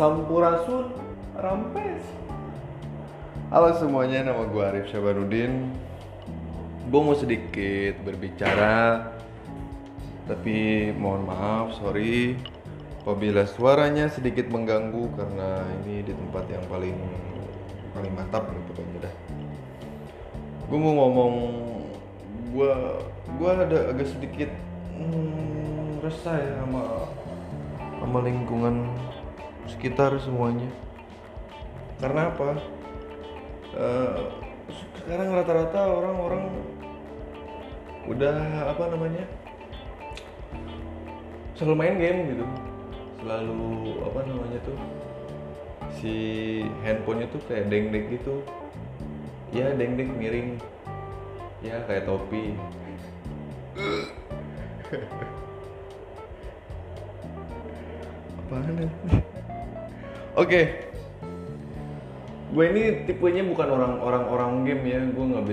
Sampurasun Rampes. Halo semuanya, nama gue Arif Syabarudin. Gue mau sedikit berbicara Tapi mohon maaf, sorry. Apabila suaranya sedikit mengganggu Karena ini di tempat yang paling paling mantap nih pokoknya dah. Gue mau ngomong Gue gue ada agak sedikit hmm, resah ya sama sama lingkungan sekitar semuanya. Karena apa? Eh, sekarang rata-rata orang-orang udah apa namanya selalu main game gitu. Selalu apa namanya tuh si handphonenya tuh kayak dengdek gitu. Ya dengdek miring. Ya kayak topi. Apaan Oke, gue ini tipenya bukan orang-orang orang game ya. Gue nggak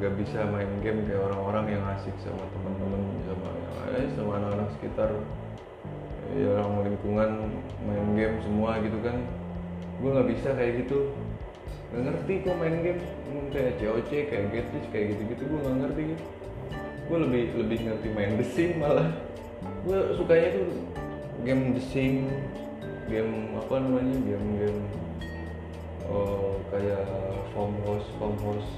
nggak bisa main game kayak orang-orang yang asik sama teman-teman sama eh, sama anak-anak sekitar ya orang lingkungan main game semua gitu kan. Gue nggak bisa kayak gitu. Gak ngerti gue main game Hmm, kayak COC, kayak Getis, kayak gitu-gitu gue nggak ngerti gitu. Gue lebih lebih ngerti main The malah. Gue sukanya tuh game The game apa namanya, game-game oh, kayak farmhouse farmhouse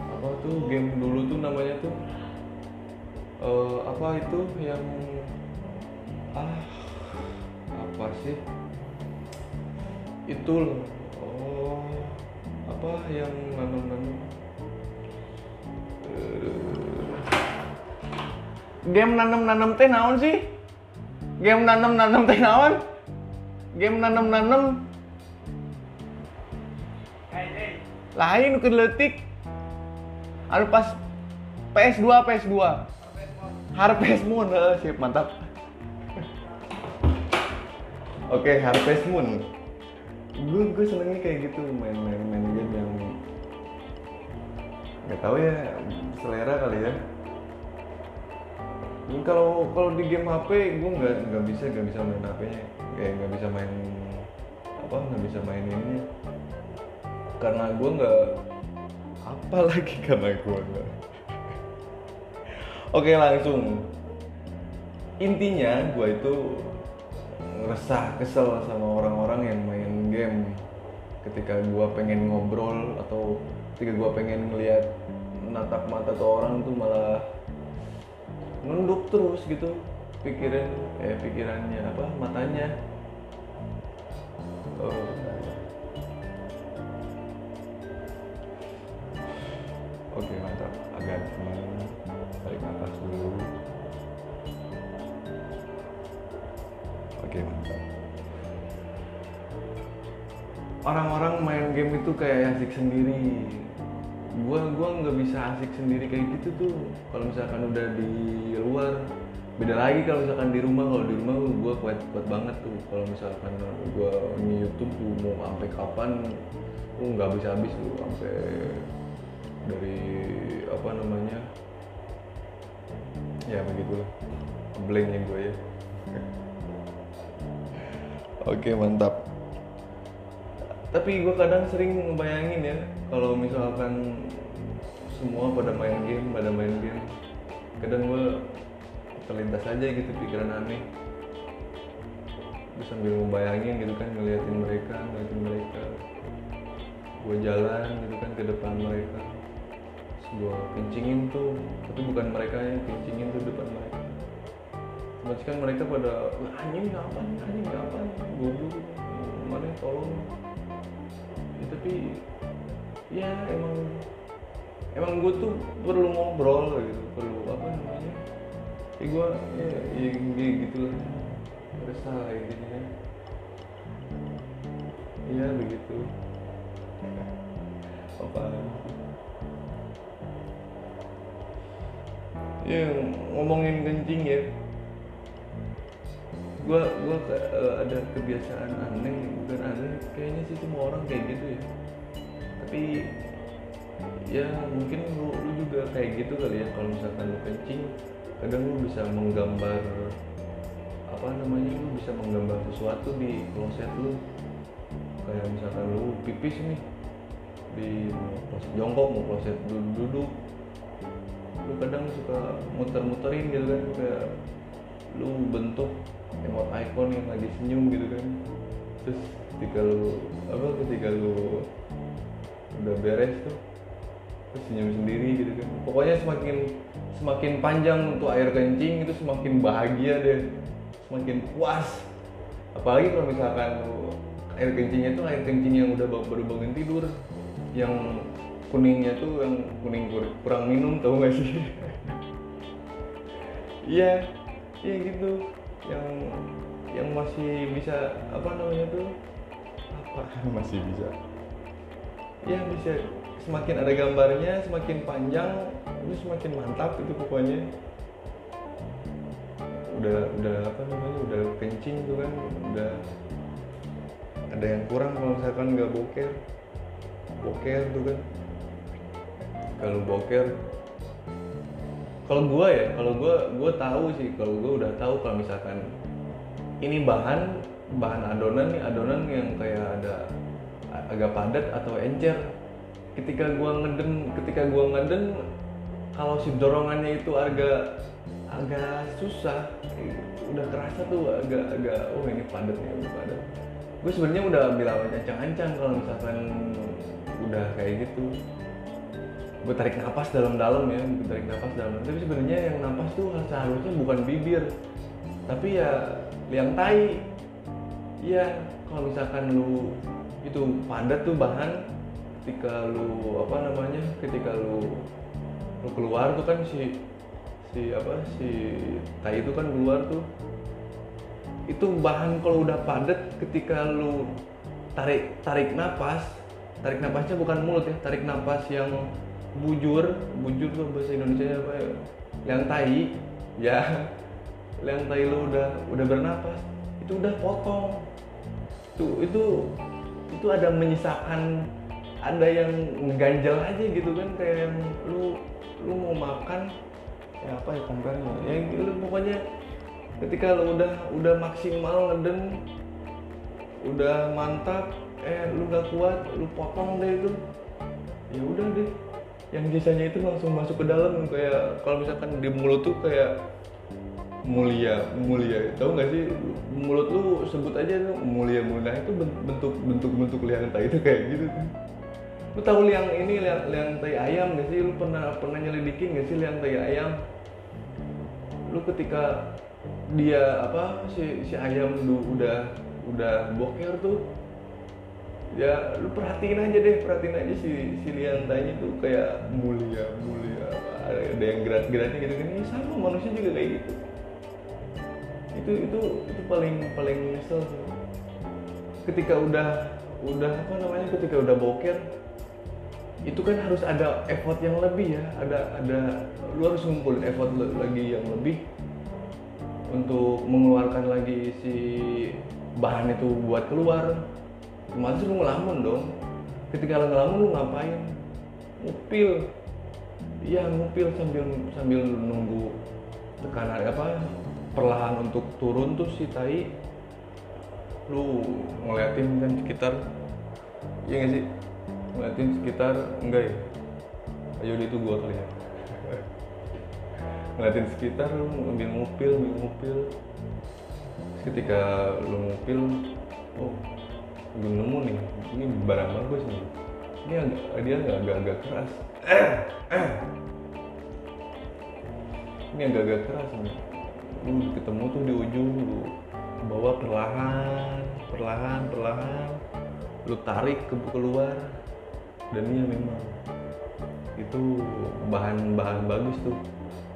apa tuh game dulu tuh namanya tuh eh, apa itu yang ah apa sih? Itu loh oh apa yang nanam-nanam Eh, game nanam-nanam teh naon sih? Game nanam-nanam teh naon game nanam-nanam lain ke letik. Anu pas PS2 PS2 Harvest Moon. Eh, sip mantap. Oke Harvest Moon. Gue gue senengnya kayak gitu main-main main game yang nggak tahu ya selera kali ya. Ini kalau kalau di game HP gue nggak nggak bisa nggak bisa main HP-nya kayak nggak bisa main apa nggak bisa main ini. Karena gue nggak apa lagi karena gue nggak. Oke langsung. Intinya gue itu ngeresah kesel sama orang-orang yang main game. Ketika gue pengen ngobrol atau ketika gue pengen ngeliat natap mata tuh orang tuh malah nunduk terus gitu pikiran eh pikirannya apa matanya Oh, Oke mantap, agak tenang, tarik nafas dulu. Oke mantap. Orang-orang main game itu kayak asik sendiri. Gua gua nggak bisa asik sendiri kayak gitu tuh. Kalau misalkan udah di luar, beda lagi kalau misalkan di rumah. Kalau di rumah gua kuat kuat banget tuh. Kalau misalkan gua nge YouTube tuh mau sampai kapan, tuh nggak habis habis tuh sampai dari apa namanya ya begitulah blanknya gue ya oke mantap tapi gue kadang sering ngebayangin ya kalau misalkan semua pada main game pada main game kadang gue terlintas aja gitu pikiran aneh. Gue sambil ngebayangin gitu kan ngeliatin mereka ngeliatin mereka. Gue jalan gitu kan ke depan mereka. Terus gue kencingin tuh tapi bukan mereka yang kencingin tuh depan mereka. Terus kan mereka pada "Wah, anjing apa anjing apa goblok mana tolong. Ya, tapi ya emang emang gue tuh perlu ngobrol gitu perlu apa namanya ya gue ya, ya, ya gitu lah resah intinya. Iya begitu. Apa ya ngomongin kencing ya. Gua gua ke- eh, ada kebiasaan aneh bukan aneh kayaknya sih semua orang kayak gitu ya. Tapi ya mungkin lu, lu juga kayak gitu kali ya kalau misalkan lu kencing kadang lu bisa menggambar apa namanya lu bisa menggambar sesuatu di kloset lu. Kayak misalkan lu pipis nih di kloset jongkok mau kloset duduk, duduk. Lu kadang suka muter-muterin gitu kan kayak lu bentuk emot icon yang lagi senyum gitu kan. Terus ketika lu apa ketika lu udah beres tuh senyum sendiri gitu kan. Pokoknya semakin semakin panjang untuk air kencing itu semakin bahagia deh. Semakin puas. Apalagi kalau misalkan air kencingnya tuh air kencing yang udah baru bangun tidur yang kuningnya tuh yang kuning kur- kurang minum tau gak sih? Iya iya gitu. Yang yang masih bisa apa namanya tuh? Apa? Masih bisa ya bisa. Semakin ada gambarnya semakin panjang itu semakin mantap itu pokoknya. Udah udah apa namanya udah kencing tuh kan udah ada yang kurang kalau misalkan nggak boker. Boker tuh kan. Kalau boker kalau gua ya kalau gua gua tahu sih kalau gua udah tahu kalau misalkan ini bahan bahan adonan nih adonan yang kayak ada agak padat atau encer. Ketika gua ngeden ketika gua ngeden kalau si dorongannya itu agak agak susah eh, udah kerasa tuh agak agak oh ini padat nih udah padat. Gue sebenarnya udah bilang ancang-ancang kalau misalkan udah kayak gitu. Gue tarik napas dalam-dalam ya gue tarik napas dalam tapi sebenarnya yang napas tuh seharusnya bukan bibir tapi ya liang tai. Iya kalau misalkan lu itu padat tuh bahan ketika lu apa namanya ketika lu lu keluar tuh kan si si apa si tai itu kan keluar tuh. Itu bahan kalau udah padat ketika lu tarik tarik napas tarik napasnya bukan mulut ya tarik napas yang bujur bujur tuh bahasa Indonesia apa ya yang tai ya yang tai lu udah udah bernapas itu udah potong. Tuh itu itu ada menyisakan ada yang ngeganjel aja gitu kan kayak yang lu lu mau makan ya apa ya komplainnya ya lu pokoknya ketika lu udah udah maksimal ngeden udah mantap eh lu nggak kuat lu potong deh itu. Ya udah deh. Yang sisanya itu langsung masuk ke dalam kayak kalau misalkan di mulut tuh kayak mulia mulia. Tahu nggak sih? Mulut lu sebut aja tuh mulia mulia itu ben- bentuk bentuk bentuk liang tai itu kayak gitu. Lu tahu liang ini liang, liang tai ayam nggak sih? Lu pernah pernah nyelidikin nggak sih liang tai ayam? Lu ketika dia apa si si ayam lu udah udah boker tuh ya lu perhatiin aja deh perhatiin aja si si liang tai tuh kayak mulia mulia. Ada yang gerak-geraknya gitu kan. Ya sama manusia juga kayak gitu itu itu itu paling paling nyesel sih. Ketika udah udah apa namanya ketika udah boker itu kan harus ada effort yang lebih ya. Ada ada lu harus ngumpulin effort lagi yang lebih untuk mengeluarkan lagi si bahan itu buat keluar. Otomatis lu ngelamun dong. Ketika lu ngelamun lu ngapain? Ngupil. Iya ngupil sambil sambil nunggu tekanan apa perlahan untuk turun tuh si tai. Lu ngeliatin kan sekitar iya gak sih? Ngeliatin sekitar enggak ya? Ayo itu gua kali ya. Ngeliatin sekitar lu ambil ngupil ambil Terus ketika lu ngupil oh gue nemu nih. Ini barang bagus nih. Ini agak dia agak agak, agak keras. Ini agak-agak keras nih lu ketemu tuh di ujung lu bawa perlahan perlahan perlahan. Lu tarik ke keluar. Dan iya memang. Itu bahan-bahan bagus tuh.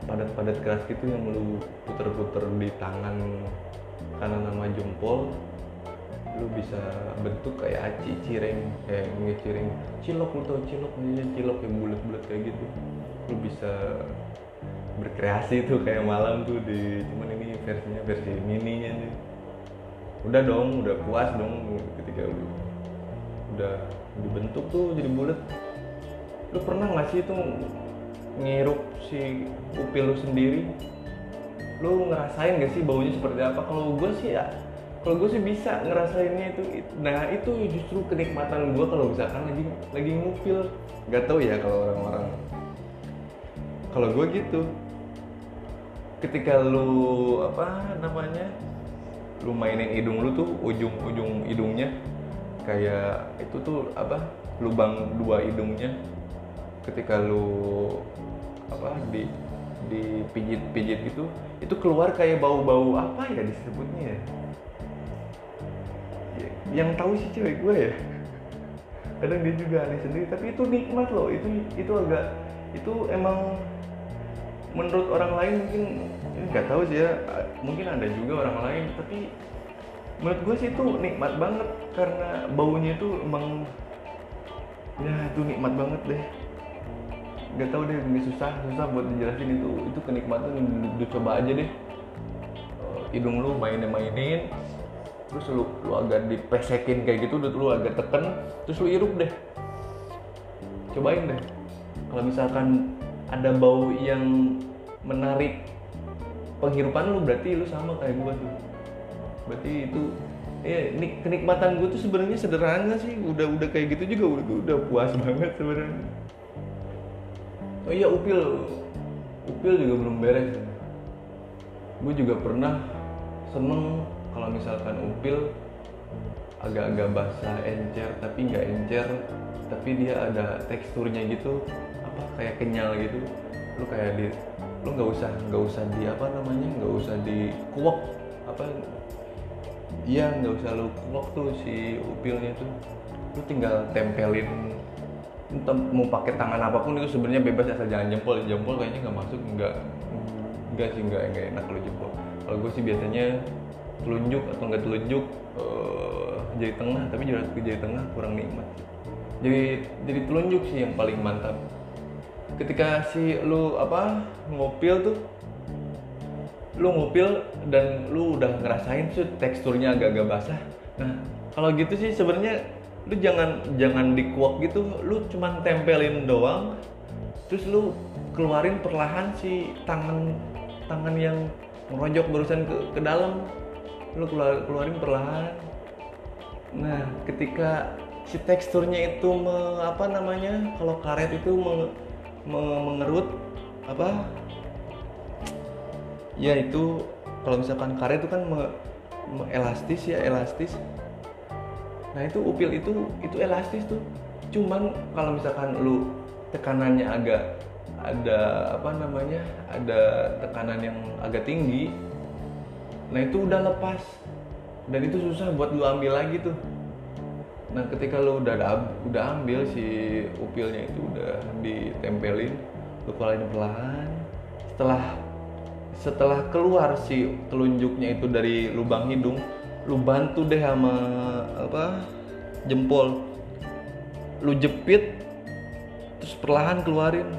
Padat-padat keras gitu yang lu puter-puter di tangan kanan sama jempol. Lu bisa bentuk kayak aci cireng kayak nge cireng. Cilok lu tau cilok. Aja cilok yang bulat-bulat kayak gitu. Lu bisa berkreasi tuh kayak malam tuh di cuman ini versinya versi mininya nih. Udah dong udah puas dong ketika lu udah dibentuk tuh jadi bulat. Lu pernah nggak sih itu ngirup si upil lu sendiri? Lu ngerasain gak sih baunya seperti apa? Kalau gue sih ya kalau gue sih bisa ngerasainnya itu nah itu justru kenikmatan gue kalau misalkan lagi lagi ngupil. Nggak tahu ya kalau orang-orang. Kalau gue gitu ketika lu apa namanya lu mainin hidung lu tuh ujung-ujung hidungnya kayak itu tuh apa lubang dua hidungnya. Ketika lu apa di dipijit-pijit gitu itu keluar kayak bau-bau apa ya disebutnya ya? Yang tahu sih cewek gue ya. Kadang dia juga aneh sendiri tapi itu nikmat loh itu itu agak itu emang menurut orang lain mungkin nggak tahu sih ya mungkin ada juga orang lain tapi menurut gue sih itu nikmat banget karena baunya itu emang ya itu nikmat banget deh. Nggak tahu deh ini susah susah buat dijelasin itu itu kenikmatan lu coba aja deh. Eh, hidung lu mainin mainin terus lu, lu agak dipesekin kayak gitu udah lu agak teken terus lu irup deh. Cobain deh. Kalau misalkan ada bau yang menarik penghirupan lu berarti lu sama kayak gua tuh. Berarti itu ya nik kenikmatan gue tuh sebenarnya sederhana sih. Udah udah kayak gitu juga udah udah puas banget sebenarnya. Oh iya upil. Upil juga belum beres. Gue juga pernah seneng kalau misalkan upil agak-agak basah encer tapi nggak encer tapi dia ada teksturnya gitu apa kayak kenyal gitu. Lu kayak di lu nggak usah nggak usah di apa namanya nggak usah di kuak apa? Iya nggak usah lu kuak tuh si upilnya tuh. Lu tinggal tempelin entah mau pakai tangan apa pun itu sebenarnya bebas asal jangan jempol. Jempol kayaknya nggak masuk nggak nggak sih nggak nggak enak kalau jempol. Kalau gue sih biasanya telunjuk atau nggak telunjuk uh, jari tengah tapi jari, jari tengah kurang nikmat. Jadi jadi telunjuk sih yang paling mantap ketika si lu apa ngopil tuh lu ngupil dan lu udah ngerasain tuh teksturnya agak-agak basah. Nah kalau gitu sih sebenarnya lu jangan jangan dikuak gitu. Lu cuman tempelin doang terus lu keluarin perlahan si tangan tangan yang merojok barusan ke, ke dalam. Lu keluar, keluarin perlahan. Nah ketika si teksturnya itu me, apa namanya kalau karet itu me, mengerut apa? Ya itu kalau misalkan karet itu kan me, me, elastis ya elastis. Nah itu upil itu itu elastis tuh. Cuman kalau misalkan lu tekanannya agak ada apa namanya ada tekanan yang agak tinggi nah itu udah lepas. Dan itu susah buat lu ambil lagi tuh nah ketika lu udah udah ambil si upilnya itu udah ditempelin lu keluarin perlahan. Setelah setelah keluar si telunjuknya itu dari lubang hidung lu bantu deh sama apa jempol. Lu jepit terus perlahan keluarin.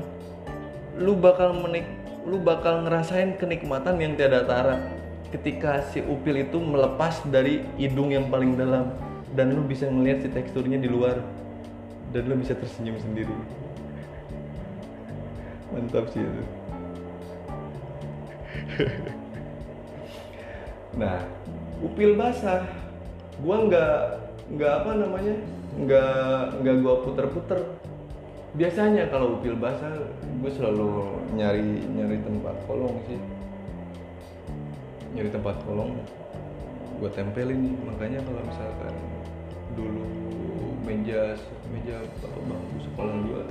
Lu bakal menik lu bakal ngerasain kenikmatan yang tiada tara ketika si upil itu melepas dari hidung yang paling dalam dan lu bisa melihat si teksturnya di luar. Dan lu bisa tersenyum sendiri. Mantap sih itu. Nah upil basah. Gua nggak nggak apa namanya nggak nggak gua puter-puter. Biasanya kalau upil basah gue selalu nyari nyari tempat kolong sih. Nyari tempat kolong gue tempelin. Makanya kalau misalkan dulu meja meja bangku sekolah gue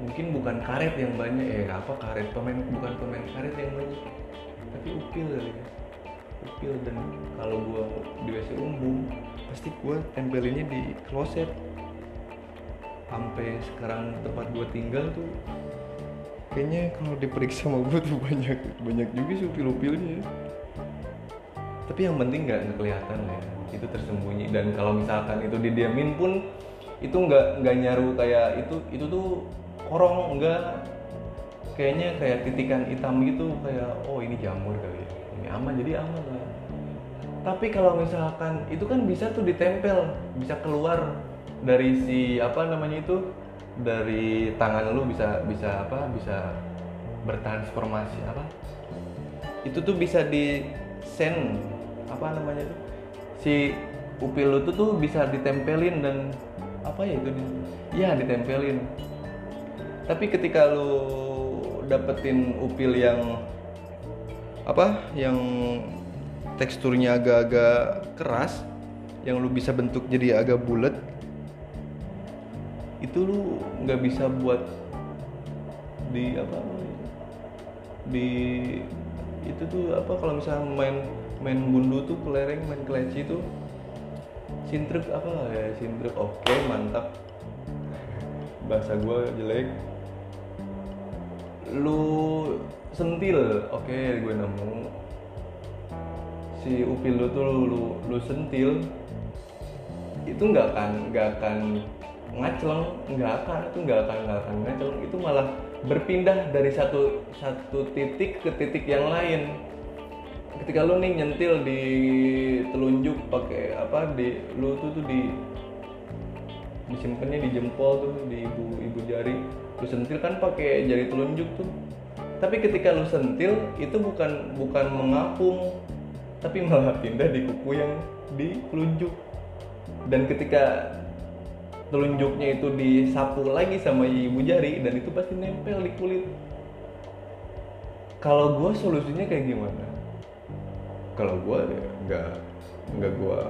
mungkin bukan karet yang banyak. Eh apa karet? Pemain bukan pemain karet yang banyak. Tapi upil kali ya. Upil dan kalau gua di WC umum pasti gua tempelinnya di kloset. Sampai sekarang tempat gua tinggal tuh kayaknya kalau diperiksa sama gua tuh banyak banyak juga sih upil-upilnya tapi yang penting nggak kelihatan ya itu tersembunyi. Dan kalau misalkan itu didiamin pun itu nggak nggak nyaru kayak itu itu tuh korong enggak kayaknya kayak titikan hitam gitu kayak oh ini jamur kali ya. Ini aman jadi aman lah. Tapi kalau misalkan itu kan bisa tuh ditempel bisa keluar dari si apa namanya itu dari tangan lu bisa bisa apa bisa bertransformasi apa. Itu tuh bisa di send apa namanya tuh si upil lu tuh tuh bisa ditempelin dan apa ya itu ya ditempelin. Tapi ketika lu dapetin upil yang apa yang teksturnya agak-agak keras yang lu bisa bentuk jadi agak bulat itu lu nggak bisa buat di apa di itu tuh apa kalau misalnya main main gundu tuh kelereng main keleci tuh sintruk apa ya? Sintruk oke mantap. Bahasa gue jelek. Lu sentil oke gue nemu. Si upil lu tuh lu lu sentil. Itu nggak akan nggak akan ngacleng nggak akan itu nggak akan nggak akan ngacleng. Itu malah berpindah dari satu satu titik ke titik yang lain ketika lu nih nyentil di telunjuk pakai apa di lu tuh tuh di disimpannya di jempol tuh di ibu ibu jari. Lu sentil kan pakai jari telunjuk tuh. Tapi ketika lu sentil itu bukan bukan mengapung tapi malah pindah di kuku yang di telunjuk dan ketika telunjuknya itu disapu lagi sama ibu jari dan itu pasti nempel di kulit. Kalau gue solusinya kayak gimana kalau gue ya nggak nggak gue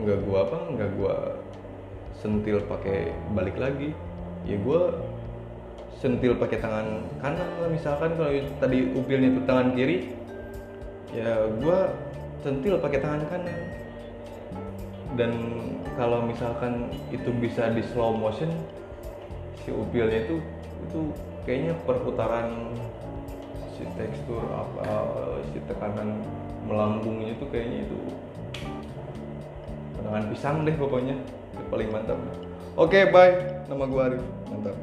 nggak gue apa nggak gue sentil pakai balik lagi. Ya gue sentil pakai tangan kanan lah misalkan kalau tadi upilnya itu tangan kiri ya gue sentil pakai tangan kanan. Dan kalau misalkan itu bisa di slow motion si upilnya itu itu kayaknya perputaran si tekstur apa si tekanan melambungnya itu kayaknya itu tangan pisang deh pokoknya. Itu paling mantap. Oke bye. Nama gue Arif. Mantap